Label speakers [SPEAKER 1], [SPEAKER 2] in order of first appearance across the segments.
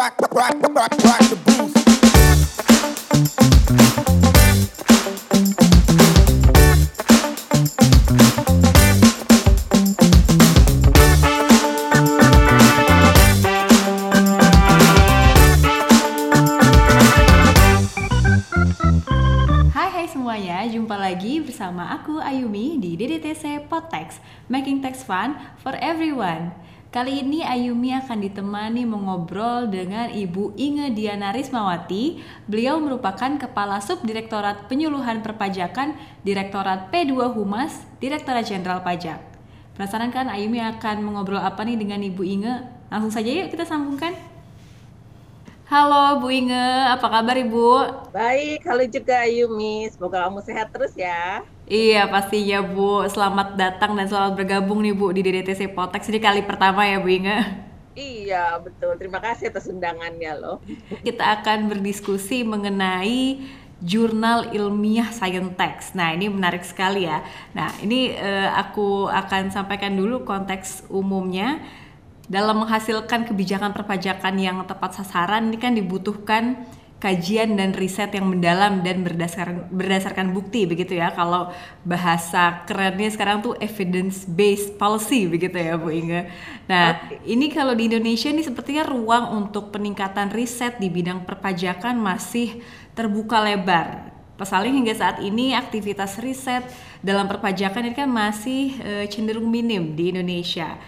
[SPEAKER 1] rock, rock,
[SPEAKER 2] semuanya, jumpa lagi bersama aku Ayumi di DDTC Podtext, Making Text Fun for Everyone. Kali ini Ayumi akan ditemani mengobrol dengan Ibu Inge Diana Rismawati. Beliau merupakan Kepala Subdirektorat Penyuluhan Perpajakan Direktorat P2 Humas, Direktorat Jenderal Pajak. Penasaran kan Ayumi akan mengobrol apa nih dengan Ibu Inge? Langsung saja yuk kita sambungkan. Halo Bu Inge, apa kabar Ibu?
[SPEAKER 3] Baik, halo juga Ayumi. Semoga kamu sehat terus ya.
[SPEAKER 2] Iya pastinya Bu, selamat datang dan selamat bergabung nih Bu di DDTC Potex ini kali pertama ya Bu Inge.
[SPEAKER 3] Iya, betul. Terima kasih atas undangannya loh.
[SPEAKER 2] Kita akan berdiskusi mengenai jurnal ilmiah Scientext. Nah ini menarik sekali ya. Nah ini eh, aku akan sampaikan dulu konteks umumnya. Dalam menghasilkan kebijakan perpajakan yang tepat sasaran ini kan dibutuhkan kajian dan riset yang mendalam dan berdasarkan berdasarkan bukti begitu ya. Kalau bahasa kerennya sekarang tuh evidence based policy begitu ya Bu Inge. Nah, ini kalau di Indonesia ini sepertinya ruang untuk peningkatan riset di bidang perpajakan masih terbuka lebar. Pasalnya hingga saat ini aktivitas riset dalam perpajakan ini kan masih eh, cenderung minim di Indonesia.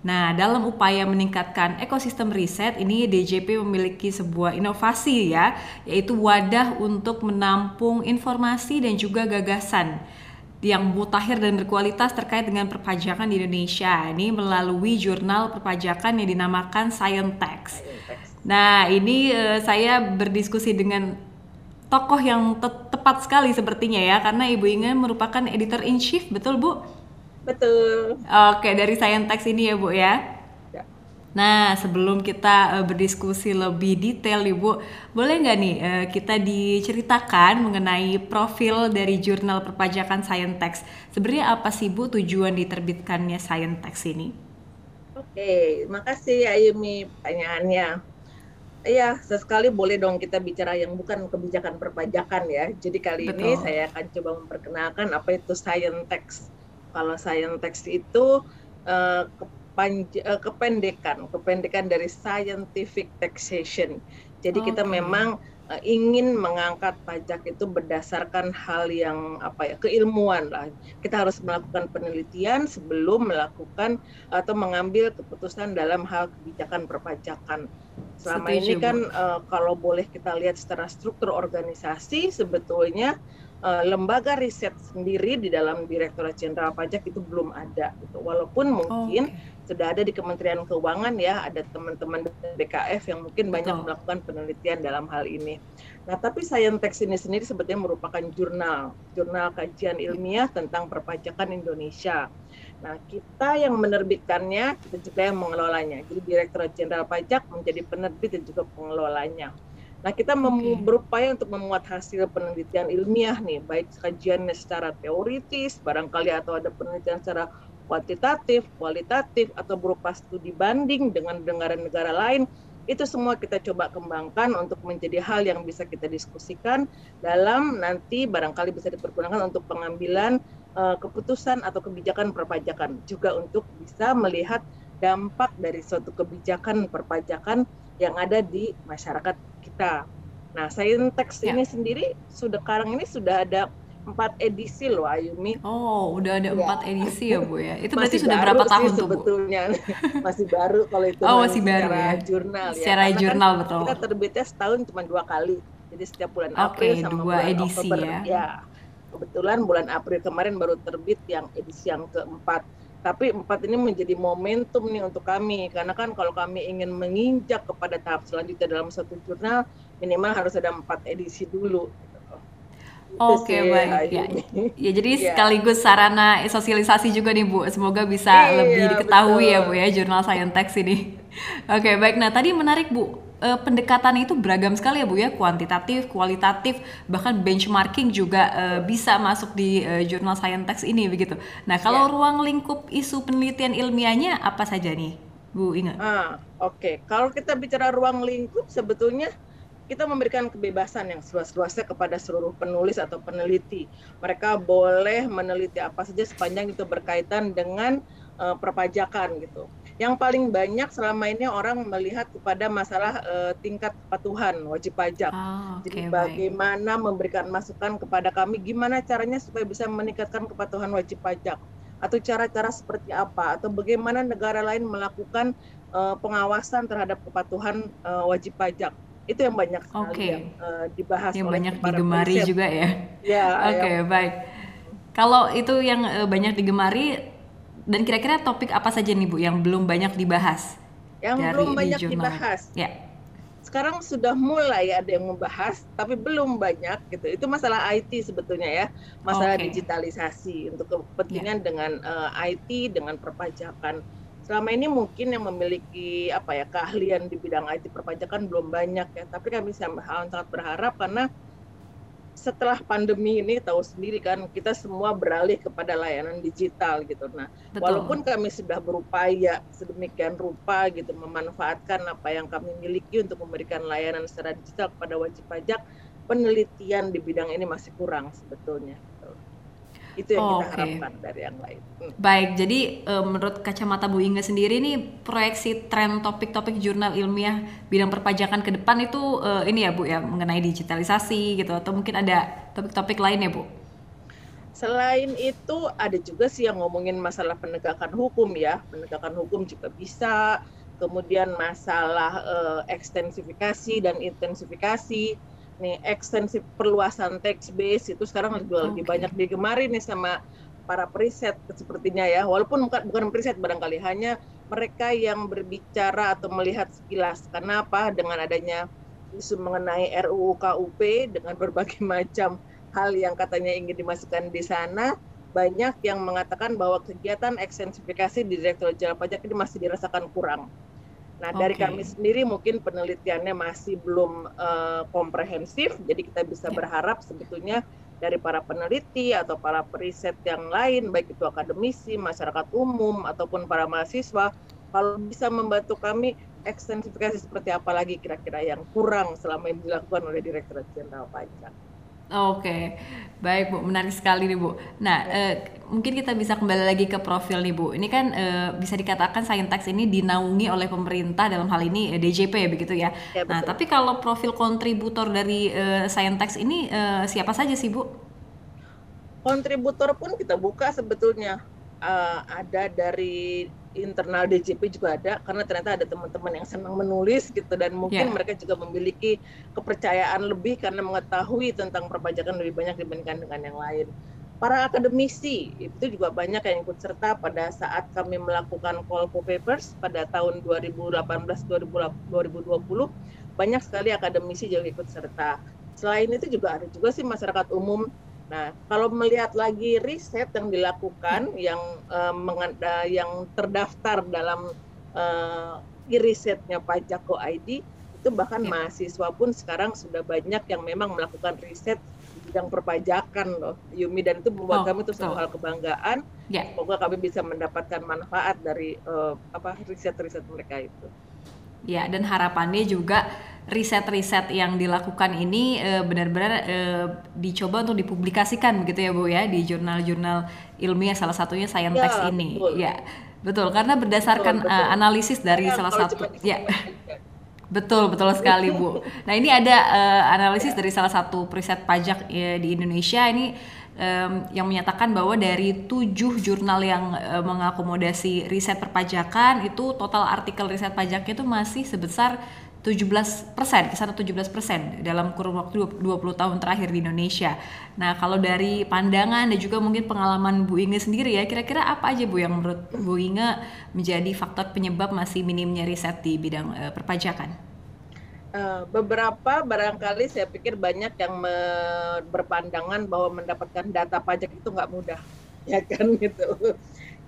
[SPEAKER 2] Nah, dalam upaya meningkatkan ekosistem riset, ini DJP memiliki sebuah inovasi ya, yaitu wadah untuk menampung informasi dan juga gagasan yang mutakhir dan berkualitas terkait dengan perpajakan di Indonesia. Ini melalui jurnal perpajakan yang dinamakan Scientext. Nah, ini eh, saya berdiskusi dengan tokoh yang te- tepat sekali sepertinya ya, karena Ibu Inge merupakan editor in chief, betul Bu?
[SPEAKER 3] Betul.
[SPEAKER 2] Oke, dari Scientext ini ya Bu ya.
[SPEAKER 3] Ya.
[SPEAKER 2] Nah, sebelum kita eh, berdiskusi lebih detail nih Bu, boleh nggak nih eh, kita diceritakan mengenai profil dari jurnal perpajakan Scientext? Sebenarnya apa sih Bu tujuan diterbitkannya Scientext ini?
[SPEAKER 3] Oke, makasih Ayumi pertanyaannya. Iya, sesekali boleh dong kita bicara yang bukan kebijakan perpajakan ya. Jadi kali ini
[SPEAKER 2] Betul.
[SPEAKER 3] saya akan coba memperkenalkan apa itu Scientext. Kalau Scientext itu eh, kepanj- eh, kependekan, kependekan dari Scientific Taxation. Jadi kita
[SPEAKER 2] Oke.
[SPEAKER 3] memang eh, ingin mengangkat pajak itu berdasarkan hal yang apa ya keilmuan lah. Kita harus melakukan penelitian sebelum melakukan atau mengambil keputusan dalam hal kebijakan perpajakan. Selama
[SPEAKER 2] Setuju,
[SPEAKER 3] ini kan kalau boleh kita lihat secara struktur organisasi sebetulnya eh, lembaga riset sendiri di dalam Direktorat Jenderal Pajak itu belum ada gitu. Walaupun mungkin
[SPEAKER 2] Oke.
[SPEAKER 3] sudah ada di Kementerian Keuangan ya, ada teman-teman BKF yang mungkin banyak melakukan penelitian dalam hal ini. Nah, tapi Scientext ini sendiri sebetulnya merupakan jurnal, jurnal kajian ilmiah tentang perpajakan Indonesia. Nah, kita yang menerbitkannya, kita juga yang mengelolanya. Jadi Direktorat Jenderal Pajak menjadi penerbit dan juga pengelolanya. Nah, kita
[SPEAKER 2] Oke.
[SPEAKER 3] berupaya untuk memuat hasil penelitian ilmiah nih, baik kajiannya secara teoritis, barangkali atau ada penelitian secara kuantitatif, kualitatif, atau berupa studi banding dengan negara-negara lain, itu semua kita coba kembangkan untuk menjadi hal yang bisa kita diskusikan dalam nanti barangkali bisa dipergunakan untuk pengambilan eh, keputusan atau kebijakan perpajakan, juga untuk bisa melihat dampak dari suatu kebijakan perpajakan yang ada di masyarakat kita. Nah, Scientext
[SPEAKER 2] Ya.
[SPEAKER 3] ini sendiri sudah sekarang ini sudah ada empat edisi loh Ayumi.
[SPEAKER 2] Oh, udah ada
[SPEAKER 3] Iya.
[SPEAKER 2] empat edisi ya Bu ya. Itu berarti sudah berapa
[SPEAKER 3] sih
[SPEAKER 2] tahun tuh Bu?
[SPEAKER 3] sebetulnya masih baru kalau itu
[SPEAKER 2] Oh, masih baru
[SPEAKER 3] secara
[SPEAKER 2] ya.
[SPEAKER 3] jurnal ya.
[SPEAKER 2] Secara
[SPEAKER 3] Karena kan
[SPEAKER 2] jurnal betul.
[SPEAKER 3] kita terbitnya setahun cuma dua kali. Jadi setiap bulan
[SPEAKER 2] Oke,
[SPEAKER 3] April sama
[SPEAKER 2] dua
[SPEAKER 3] bulan
[SPEAKER 2] edisi
[SPEAKER 3] Oktober.
[SPEAKER 2] ya.
[SPEAKER 3] Kebetulan bulan April kemarin baru terbit yang edisi yang keempat. Tapi empat ini menjadi momentum nih untuk kami karena kan kalau kami ingin menginjak kepada tahap selanjutnya dalam satu jurnal minimal harus ada empat edisi dulu.
[SPEAKER 2] Oke
[SPEAKER 3] sih,
[SPEAKER 2] baik ya.
[SPEAKER 3] Ayumi.
[SPEAKER 2] Ya jadi
[SPEAKER 3] Iya.
[SPEAKER 2] sekaligus sarana sosialisasi juga nih Bu. Semoga bisa
[SPEAKER 3] Iya,
[SPEAKER 2] lebih diketahui ya Bu
[SPEAKER 3] betul.
[SPEAKER 2] ya jurnal Scientext ini. Oke baik. Nah tadi menarik Bu. Eh, pendekatan itu beragam sekali ya Bu ya, kuantitatif, kualitatif, bahkan benchmarking juga eh, bisa masuk di eh, jurnal Scientext ini begitu. Nah kalau
[SPEAKER 3] Iya.
[SPEAKER 2] ruang lingkup isu penelitian ilmiahnya apa saja nih? Bu Inge?
[SPEAKER 3] Ah, oke. Kalau kita bicara ruang lingkup, sebetulnya kita memberikan kebebasan yang seluas-luasnya kepada seluruh penulis atau peneliti. Mereka boleh meneliti apa saja sepanjang itu berkaitan dengan uh, perpajakan gitu. Yang paling banyak selama ini orang melihat kepada masalah uh, tingkat kepatuhan wajib pajak.
[SPEAKER 2] Oh, okay,
[SPEAKER 3] Jadi bagaimana baik. memberikan masukan kepada kami gimana caranya supaya bisa meningkatkan kepatuhan wajib pajak atau cara-cara seperti apa atau bagaimana negara lain melakukan uh, pengawasan terhadap kepatuhan uh, wajib pajak itu yang banyak sekali okay. yang uh, dibahas
[SPEAKER 2] yang oleh banyak digemari juga ya.
[SPEAKER 3] Ya.
[SPEAKER 2] Oke okay, ya. baik. Kalau itu yang banyak digemari dan kira-kira topik apa saja nih Bu yang belum banyak dibahas?
[SPEAKER 3] Yang dari belum banyak dibahas.
[SPEAKER 2] Ya.
[SPEAKER 3] Sekarang sudah mulai ada yang membahas, tapi belum banyak gitu. Itu masalah IT sebetulnya ya, masalah okay. digitalisasi untuk kepentingan ya. dengan uh, eh, IT, dengan perpajakan. Selama ini mungkin yang memiliki apa ya keahlian di bidang IT perpajakan belum banyak ya, tapi kami sangat berharap karena setelah pandemi ini tahu sendiri kan kita semua beralih kepada layanan digital gitu. Nah, Betul. walaupun kami sudah berupaya sedemikian rupa gitu memanfaatkan apa yang kami miliki untuk memberikan layanan secara digital kepada wajib pajak, penelitian di bidang ini masih kurang sebetulnya itu yang oh, kita okay. harapkan dari yang lain.
[SPEAKER 2] Hmm. Baik, jadi uh, menurut kacamata Bu Inge sendiri nih proyeksi tren topik-topik jurnal ilmiah bidang perpajakan ke depan itu uh, ini ya Bu ya mengenai digitalisasi gitu atau mungkin ada topik-topik lain ya Bu?
[SPEAKER 3] Selain itu ada juga sih yang ngomongin masalah penegakan hukum ya, penegakan hukum juga bisa. Kemudian masalah uh, ekstensifikasi dan intensifikasi nih ekstensif perluasan text base itu sekarang lebih, okay. lebih banyak digemari nih sama para periset sepertinya ya. Walaupun bukan bukan periset barangkali hanya mereka yang berbicara atau melihat sekilas. Karena apa? Dengan adanya isu mengenai RUU KUP dengan berbagai macam hal yang katanya ingin dimasukkan di sana banyak yang mengatakan bahwa kegiatan ekstensifikasi di Direktorat Jenderal Pajak ini masih dirasakan kurang Nah, dari kami sendiri mungkin penelitiannya masih belum uh, komprehensif, jadi kita bisa yeah. berharap sebetulnya dari para peneliti atau para periset yang lain, baik itu akademisi, masyarakat umum, ataupun para mahasiswa, kalau bisa membantu kami ekstensifikasi seperti apa lagi kira-kira yang kurang selama ini dilakukan oleh Direktorat Jenderal Pajak.
[SPEAKER 2] Oke, baik Bu, menarik sekali nih Bu. Nah, eh, mungkin kita bisa kembali lagi ke profil nih Bu. Ini kan eh, bisa dikatakan Saintex ini dinaungi oleh pemerintah dalam hal ini eh, DJP begitu ya. ya nah, tapi kalau profil kontributor dari eh, Saintex ini eh, siapa saja sih Bu?
[SPEAKER 3] Kontributor pun kita buka sebetulnya uh, ada dari internal DJP juga ada karena ternyata ada teman-teman yang senang menulis gitu dan mungkin yeah. mereka juga memiliki kepercayaan lebih karena mengetahui tentang perpajakan lebih banyak dibandingkan dengan yang lain. Para akademisi itu juga banyak yang ikut serta pada saat kami melakukan call for papers pada tahun 2018-2020 banyak sekali akademisi juga ikut serta. Selain itu juga ada juga sih masyarakat umum Nah, kalau melihat lagi riset yang dilakukan yang uh, mengada, yang terdaftar dalam uh, risetnya Pajako ID itu bahkan ya. mahasiswa pun sekarang sudah banyak yang memang melakukan riset di bidang perpajakan loh Yumi dan itu membuat oh, kami itu suatu hal kebanggaan ya. semoga kami bisa mendapatkan manfaat dari uh, apa riset-riset mereka itu.
[SPEAKER 2] Ya, dan harapannya juga riset-riset yang dilakukan ini e, benar-benar e, dicoba untuk dipublikasikan begitu ya Bu ya di jurnal-jurnal ilmiah salah satunya Scientext ya, ini. Betul. Ya. Betul, karena berdasarkan betul, betul. Uh, analisis dari ya, salah satu ya. Betul, betul sekali Bu. Nah, ini ada uh, analisis dari salah satu riset pajak ya, di Indonesia ini um, yang menyatakan bahwa dari tujuh jurnal yang uh, mengakomodasi riset perpajakan itu total artikel riset pajaknya itu masih sebesar 17 persen, kisaran 17 persen dalam kurun waktu 20 tahun terakhir di Indonesia. Nah, kalau dari pandangan dan juga mungkin pengalaman Bu Inge sendiri ya, kira-kira apa aja Bu yang menurut Bu Inge menjadi faktor penyebab masih minimnya riset di bidang uh, perpajakan?
[SPEAKER 3] Uh, beberapa barangkali saya pikir banyak yang berpandangan bahwa mendapatkan data pajak itu nggak mudah, ya kan gitu.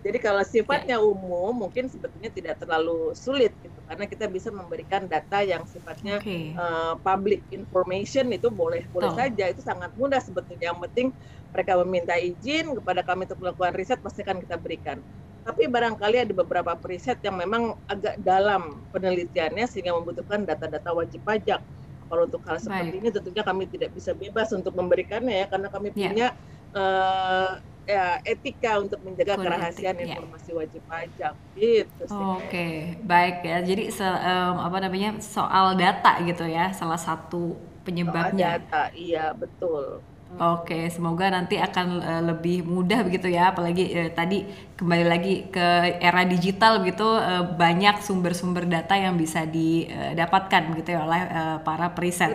[SPEAKER 3] Jadi kalau sifatnya ya. umum mungkin sebetulnya tidak terlalu sulit gitu karena kita bisa memberikan data yang sifatnya okay. uh, eh, public information itu boleh boleh saja itu sangat mudah sebetulnya yang penting mereka meminta izin kepada kami untuk melakukan riset pasti akan kita berikan. Tapi barangkali ada beberapa preset yang memang agak dalam penelitiannya sehingga membutuhkan data-data wajib pajak. Kalau untuk hal seperti
[SPEAKER 2] Baik.
[SPEAKER 3] ini tentunya kami tidak bisa bebas untuk memberikannya ya karena kami
[SPEAKER 2] Ya.
[SPEAKER 3] punya eh, ya, etika untuk menjaga
[SPEAKER 2] Kode
[SPEAKER 3] kerahasiaan
[SPEAKER 2] ya.
[SPEAKER 3] informasi wajib pajak. Gitu sih.
[SPEAKER 2] Oke, baik ya. Jadi se- em, apa namanya soal data gitu ya, salah satu
[SPEAKER 3] Soal
[SPEAKER 2] penyebabnya.
[SPEAKER 3] data, iya betul.
[SPEAKER 2] Oke, semoga nanti akan eh, lebih mudah begitu ya, apalagi eh, tadi kembali lagi ke era digital begitu eh, banyak sumber-sumber data yang bisa didapatkan begitu ya oleh eh, para periset.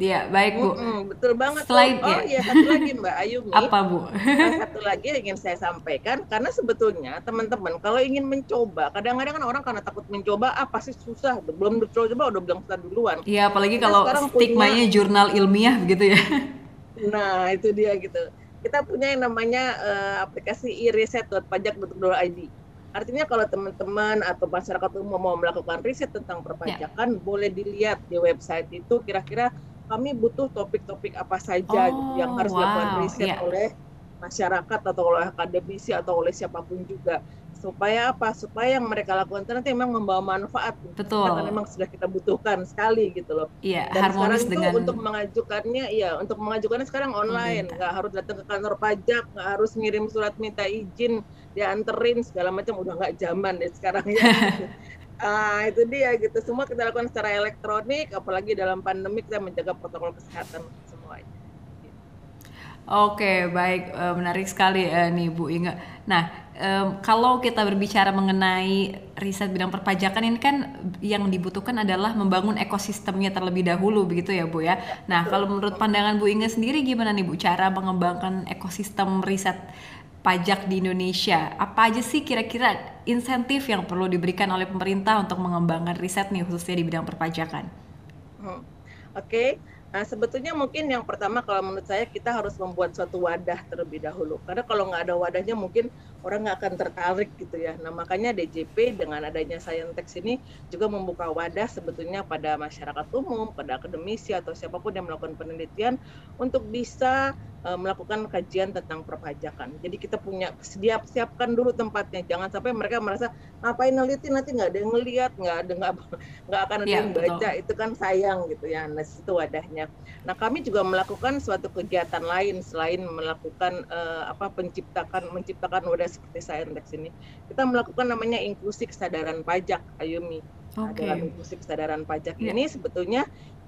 [SPEAKER 2] Ya, baik Bu.
[SPEAKER 3] Mm-mm, betul banget.
[SPEAKER 2] Selain.
[SPEAKER 3] Oh
[SPEAKER 2] ya,
[SPEAKER 3] iya satu lagi Mbak Ayumi.
[SPEAKER 2] apa Bu?
[SPEAKER 3] Nah, satu lagi yang ingin saya sampaikan karena sebetulnya teman-teman kalau ingin mencoba kadang-kadang kan orang karena takut mencoba ah pasti susah belum coba udah bilang susah duluan
[SPEAKER 2] Ya, apalagi
[SPEAKER 3] kita
[SPEAKER 2] kalau stigmanya
[SPEAKER 3] punya
[SPEAKER 2] jurnal ilmiah begitu ya.
[SPEAKER 3] nah itu dia gitu kita punya yang namanya eh, aplikasi e-reset.pajak.go.id artinya kalau teman-teman atau masyarakat umum mau melakukan riset tentang
[SPEAKER 2] Ya,
[SPEAKER 3] perpajakan boleh dilihat di website itu kira-kira kami butuh topik-topik apa saja gitu yang
[SPEAKER 2] Oh,
[SPEAKER 3] harus dilakukan
[SPEAKER 2] wow,
[SPEAKER 3] riset
[SPEAKER 2] ya.
[SPEAKER 3] oleh masyarakat atau oleh akademisi atau oleh siapa pun juga. Supaya apa? Supaya yang mereka lakukan itu nanti memang membawa manfaat kan
[SPEAKER 2] Betul.
[SPEAKER 3] memang sudah kita butuhkan sekali gitu loh.
[SPEAKER 2] Iya,
[SPEAKER 3] dan sekarang itu
[SPEAKER 2] dengan
[SPEAKER 3] untuk mengajukannya iya untuk mengajukannya sekarang online. Nggak harus datang ke kantor pajak nggak harus ngirim surat minta izin dianterin segala macam. Udah nggak zaman deh sekarang ya. gitu. Ah, itu dia gitu semua kita lakukan secara elektronik apalagi dalam pandemi kita menjaga protokol kesehatan semuanya.
[SPEAKER 2] Oke, baik, Eh, menarik sekali eh, nih Bu Inge. Nah, kalau kita berbicara mengenai riset bidang perpajakan ini kan yang dibutuhkan adalah membangun ekosistemnya terlebih dahulu begitu ya Bu ya. Nah, kalau menurut pandangan Bu Inge sendiri gimana nih Bu cara mengembangkan ekosistem riset pajak di Indonesia? Apa aja sih kira-kira insentif yang perlu diberikan oleh pemerintah untuk mengembangkan riset nih khususnya di bidang perpajakan?
[SPEAKER 3] Hmm. Oke, nah sebetulnya mungkin yang pertama kalau menurut saya kita harus membuat suatu wadah terlebih dahulu. Karena kalau nggak ada wadahnya mungkin orang nggak akan tertarik gitu ya. Nah makanya DJP dengan adanya Scientex ini juga membuka wadah sebetulnya pada masyarakat umum, pada akademisi atau siapa pun yang melakukan penelitian untuk bisa melakukan kajian tentang perpajakan. Jadi kita punya siap siapkan dulu tempatnya. Jangan sampai mereka merasa ngapain neliti nanti nggak ada yang ngelihat, nggak ada nggak nggak akan ada
[SPEAKER 2] Ya,
[SPEAKER 3] yang
[SPEAKER 2] betul.
[SPEAKER 3] baca itu kan sayang gitu ya nah itu wadahnya nah kami juga melakukan suatu kegiatan lain selain melakukan eh, apa penciptakan menciptakan wadah seperti Scientex ini kita melakukan namanya inklusi kesadaran pajak Ayumi Nah,
[SPEAKER 2] Oke.
[SPEAKER 3] dalam inklusi kesadaran pajak
[SPEAKER 2] Ya.
[SPEAKER 3] ini sebetulnya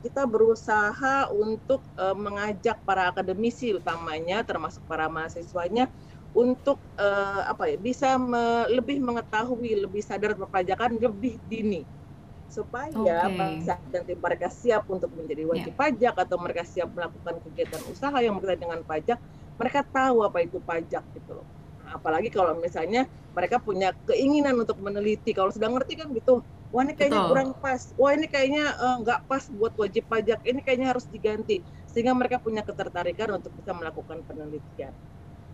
[SPEAKER 3] kita berusaha untuk eh, mengajak para akademisi utamanya termasuk para mahasiswanya untuk eh, apa ya bisa me- lebih mengetahui lebih sadar perpajakan lebih dini. Supaya pada saat nanti mereka siap untuk menjadi wajib pajak atau mereka siap melakukan kegiatan usaha yang berkaitan dengan pajak mereka tahu apa itu pajak gitu loh. Apalagi kalau misalnya mereka punya keinginan untuk meneliti. Kalau sudah ngerti kan gitu wah ini kayaknya
[SPEAKER 2] Betul.
[SPEAKER 3] kurang pas. Wah ini kayaknya eh, nggak pas buat wajib pajak. Ini kayaknya harus diganti sehingga mereka punya ketertarikan untuk bisa melakukan penelitian.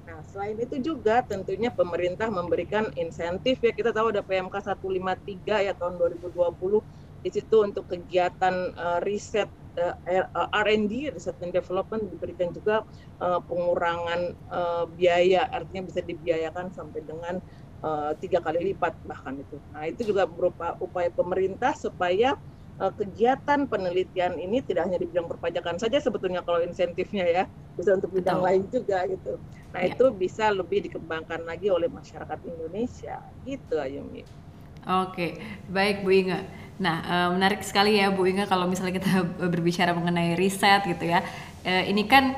[SPEAKER 3] Nah, selain itu juga tentunya pemerintah memberikan insentif ya. Kita tahu ada PMK 153 ya tahun 2020 di situ untuk kegiatan eh, riset eh, R&D, research and development diberikan juga eh, pengurangan eh, biaya, artinya bisa dibiayakan sampai dengan eh, tiga kali lipat bahkan itu. Nah, itu juga berupa upaya pemerintah supaya eh, kegiatan penelitian ini tidak hanya di bidang perpajakan saja sebetulnya kalau insentifnya ya, bisa untuk bidang
[SPEAKER 2] Betul.
[SPEAKER 3] lain juga gitu. Nah,
[SPEAKER 2] Ya.
[SPEAKER 3] itu bisa lebih dikembangkan lagi oleh masyarakat Indonesia. Gitu, Ayumi.
[SPEAKER 2] Oke, baik Bu Inge. Nah, eh, menarik sekali ya Bu Inge kalau misalnya kita berbicara mengenai riset gitu ya. Ini kan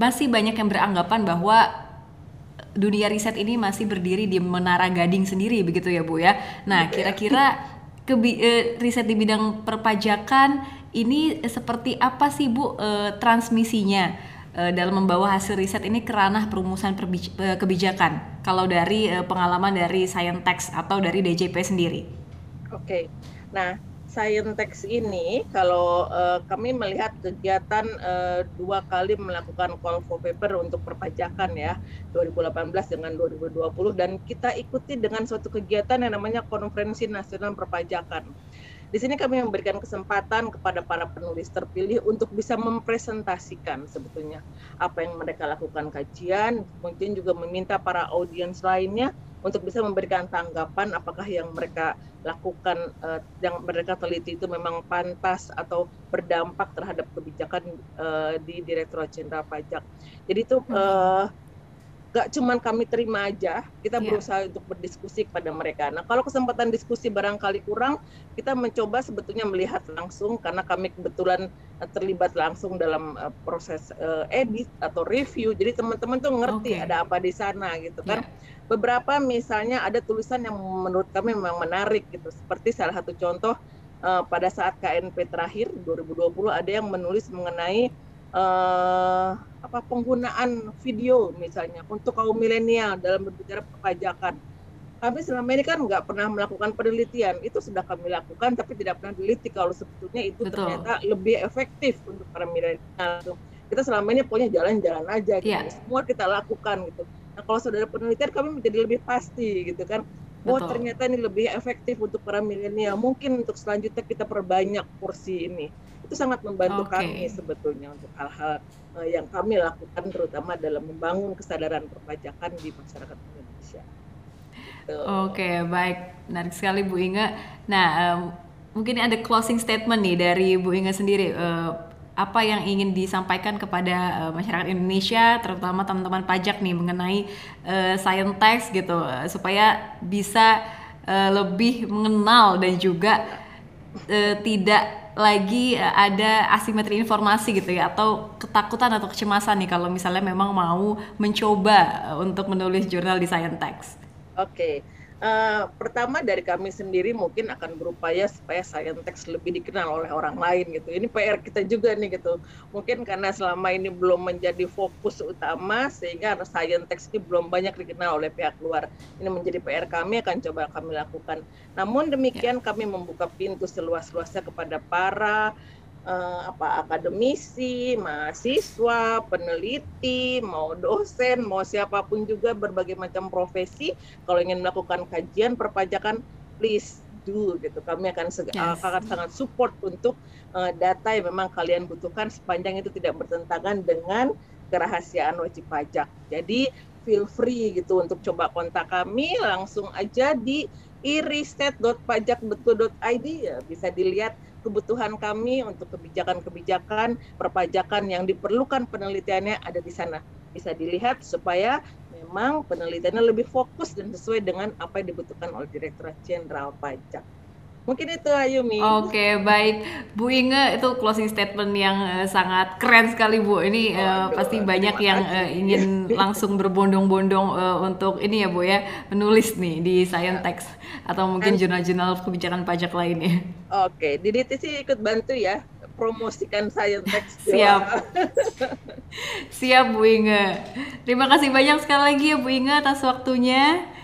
[SPEAKER 2] masih banyak yang beranggapan bahwa dunia riset ini masih berdiri di Menara Gading sendiri begitu ya Bu ya. Nah, kira-kira kebi- eh, riset di bidang perpajakan ini seperti apa sih Bu eh, transmisinya eh, dalam membawa hasil riset ini ke ranah perumusan kebijakan? Kalau dari eh, pengalaman dari Scientex atau dari DJP sendiri.
[SPEAKER 3] Oke. Nah, Scientex ini kalau eh, kami melihat kegiatan eh, dua kali melakukan call for paper untuk perpajakan ya 2018 dengan 2020 dan kita ikuti dengan suatu kegiatan yang namanya Konferensi Nasional Perpajakan. Di sini kami memberikan kesempatan kepada para penulis terpilih untuk bisa mempresentasikan sebetulnya apa yang mereka lakukan kajian, mungkin juga meminta para audiens lainnya untuk bisa memberikan tanggapan apakah yang mereka lakukan uh, yang mereka teliti itu memang pantas atau berdampak terhadap kebijakan uh, di Direktorat Jenderal Pajak. Jadi itu uh, gak cuman kami terima aja, kita yeah. berusaha untuk berdiskusi kepada mereka. Nah, kalau kesempatan diskusi barangkali kurang, kita mencoba sebetulnya melihat langsung karena kami kebetulan eh, terlibat langsung dalam uh, proses uh, edit atau review. Jadi teman-teman tuh ngerti okay. ada apa di sana gitu kan. Yeah. Beberapa misalnya ada tulisan yang menurut kami memang menarik gitu. Seperti salah satu contoh uh, pada saat KNP terakhir 2020 ada yang menulis mengenai uh, apa penggunaan video misalnya untuk kaum milenial dalam berbicara perpajakan. Kami selama ini kan nggak pernah melakukan penelitian, itu sudah kami lakukan tapi tidak pernah teliti kalau sebetulnya itu Betul. ternyata lebih efektif untuk para milenial. Kita selama ini pokoknya jalan-jalan aja, gitu. yeah. semua kita lakukan gitu. Nah kalau sudah ada penelitian kami menjadi lebih pasti gitu kan. Oh ternyata ini lebih efektif untuk para milenial. Mungkin untuk selanjutnya kita perbanyak porsi ini itu sangat membantu okay. kami sebetulnya untuk hal-hal uh, yang kami lakukan terutama dalam membangun kesadaran perpajakan di masyarakat Indonesia.
[SPEAKER 2] Gitu. Oke, okay, baik, menarik sekali Bu Inga. Nah, um, mungkin ada closing statement nih dari Bu Inga sendiri. Uh, apa yang ingin disampaikan kepada uh, masyarakat Indonesia, terutama teman-teman pajak nih mengenai uh, science tax gitu, uh, supaya bisa uh, lebih mengenal dan juga uh, tidak lagi ada asimetri informasi gitu ya atau ketakutan atau kecemasan nih kalau misalnya memang mau mencoba untuk menulis jurnal di Science Text.
[SPEAKER 3] Oke. Okay Uh, pertama dari kami sendiri mungkin akan berupaya supaya Scientex lebih dikenal oleh orang lain gitu. Ini PR kita juga nih gitu. Mungkin karena selama ini belum menjadi fokus utama sehingga Scientex ini belum banyak dikenal oleh pihak luar. Ini menjadi PR kami akan coba kami lakukan. Namun demikian ya. kami membuka pintu seluas-luasnya kepada para uh, apa akademisi, mahasiswa, peneliti, mau dosen, mau siapa pun juga berbagai macam profesi kalau ingin melakukan kajian perpajakan please do gitu. Kami akan yes. akan sangat support untuk uh, data yang memang kalian butuhkan sepanjang itu tidak bertentangan dengan kerahasiaan wajib pajak. Jadi feel free gitu untuk coba kontak kami langsung aja di iriset.pajakbetul.id ya bisa dilihat kebutuhan kami untuk kebijakan-kebijakan perpajakan yang diperlukan penelitiannya ada di sana. Bisa dilihat supaya memang penelitiannya lebih fokus dan sesuai dengan apa yang dibutuhkan oleh Direktorat Jenderal Pajak. Mungkin itu Ayumi.
[SPEAKER 2] Oke, okay, baik. Bu Inge itu closing statement yang uh, sangat keren sekali Bu. Ini uh, pasti banyak yang uh, ingin langsung berbondong-bondong uh, untuk ini ya Bu ya, menulis nih di Science Text atau mungkin jurnal-jurnal kebijakan pajak lainnya.
[SPEAKER 3] Oke, okay. Didi sih ikut bantu ya promosikan Science Text.
[SPEAKER 2] Siap. Siap Bu Inge. Terima kasih banyak sekali lagi ya Bu Inge atas waktunya.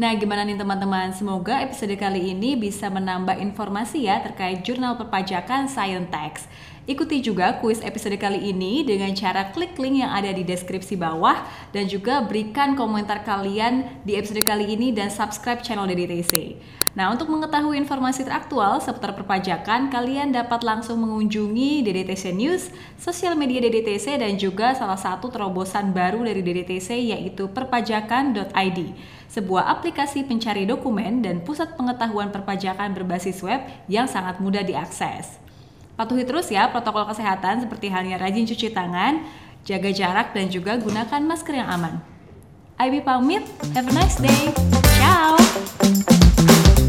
[SPEAKER 2] Nah, gimana nih teman-teman? Semoga episode kali ini bisa menambah informasi ya terkait jurnal perpajakan Scientex. Ikuti juga kuis episode kali ini dengan cara klik link yang ada di deskripsi bawah dan juga berikan komentar kalian di episode kali ini dan subscribe channel DDTC. Nah, untuk mengetahui informasi teraktual seputar perpajakan, kalian dapat langsung mengunjungi DDTC News, sosial media DDTC dan juga salah satu terobosan baru dari DDTC yaitu perpajakan.id sebuah aplikasi pencari dokumen dan pusat pengetahuan perpajakan berbasis web yang sangat mudah diakses. Patuhi terus ya protokol kesehatan seperti halnya rajin cuci tangan, jaga jarak dan juga gunakan masker yang aman. IB pamit, have a nice day. Ciao. Música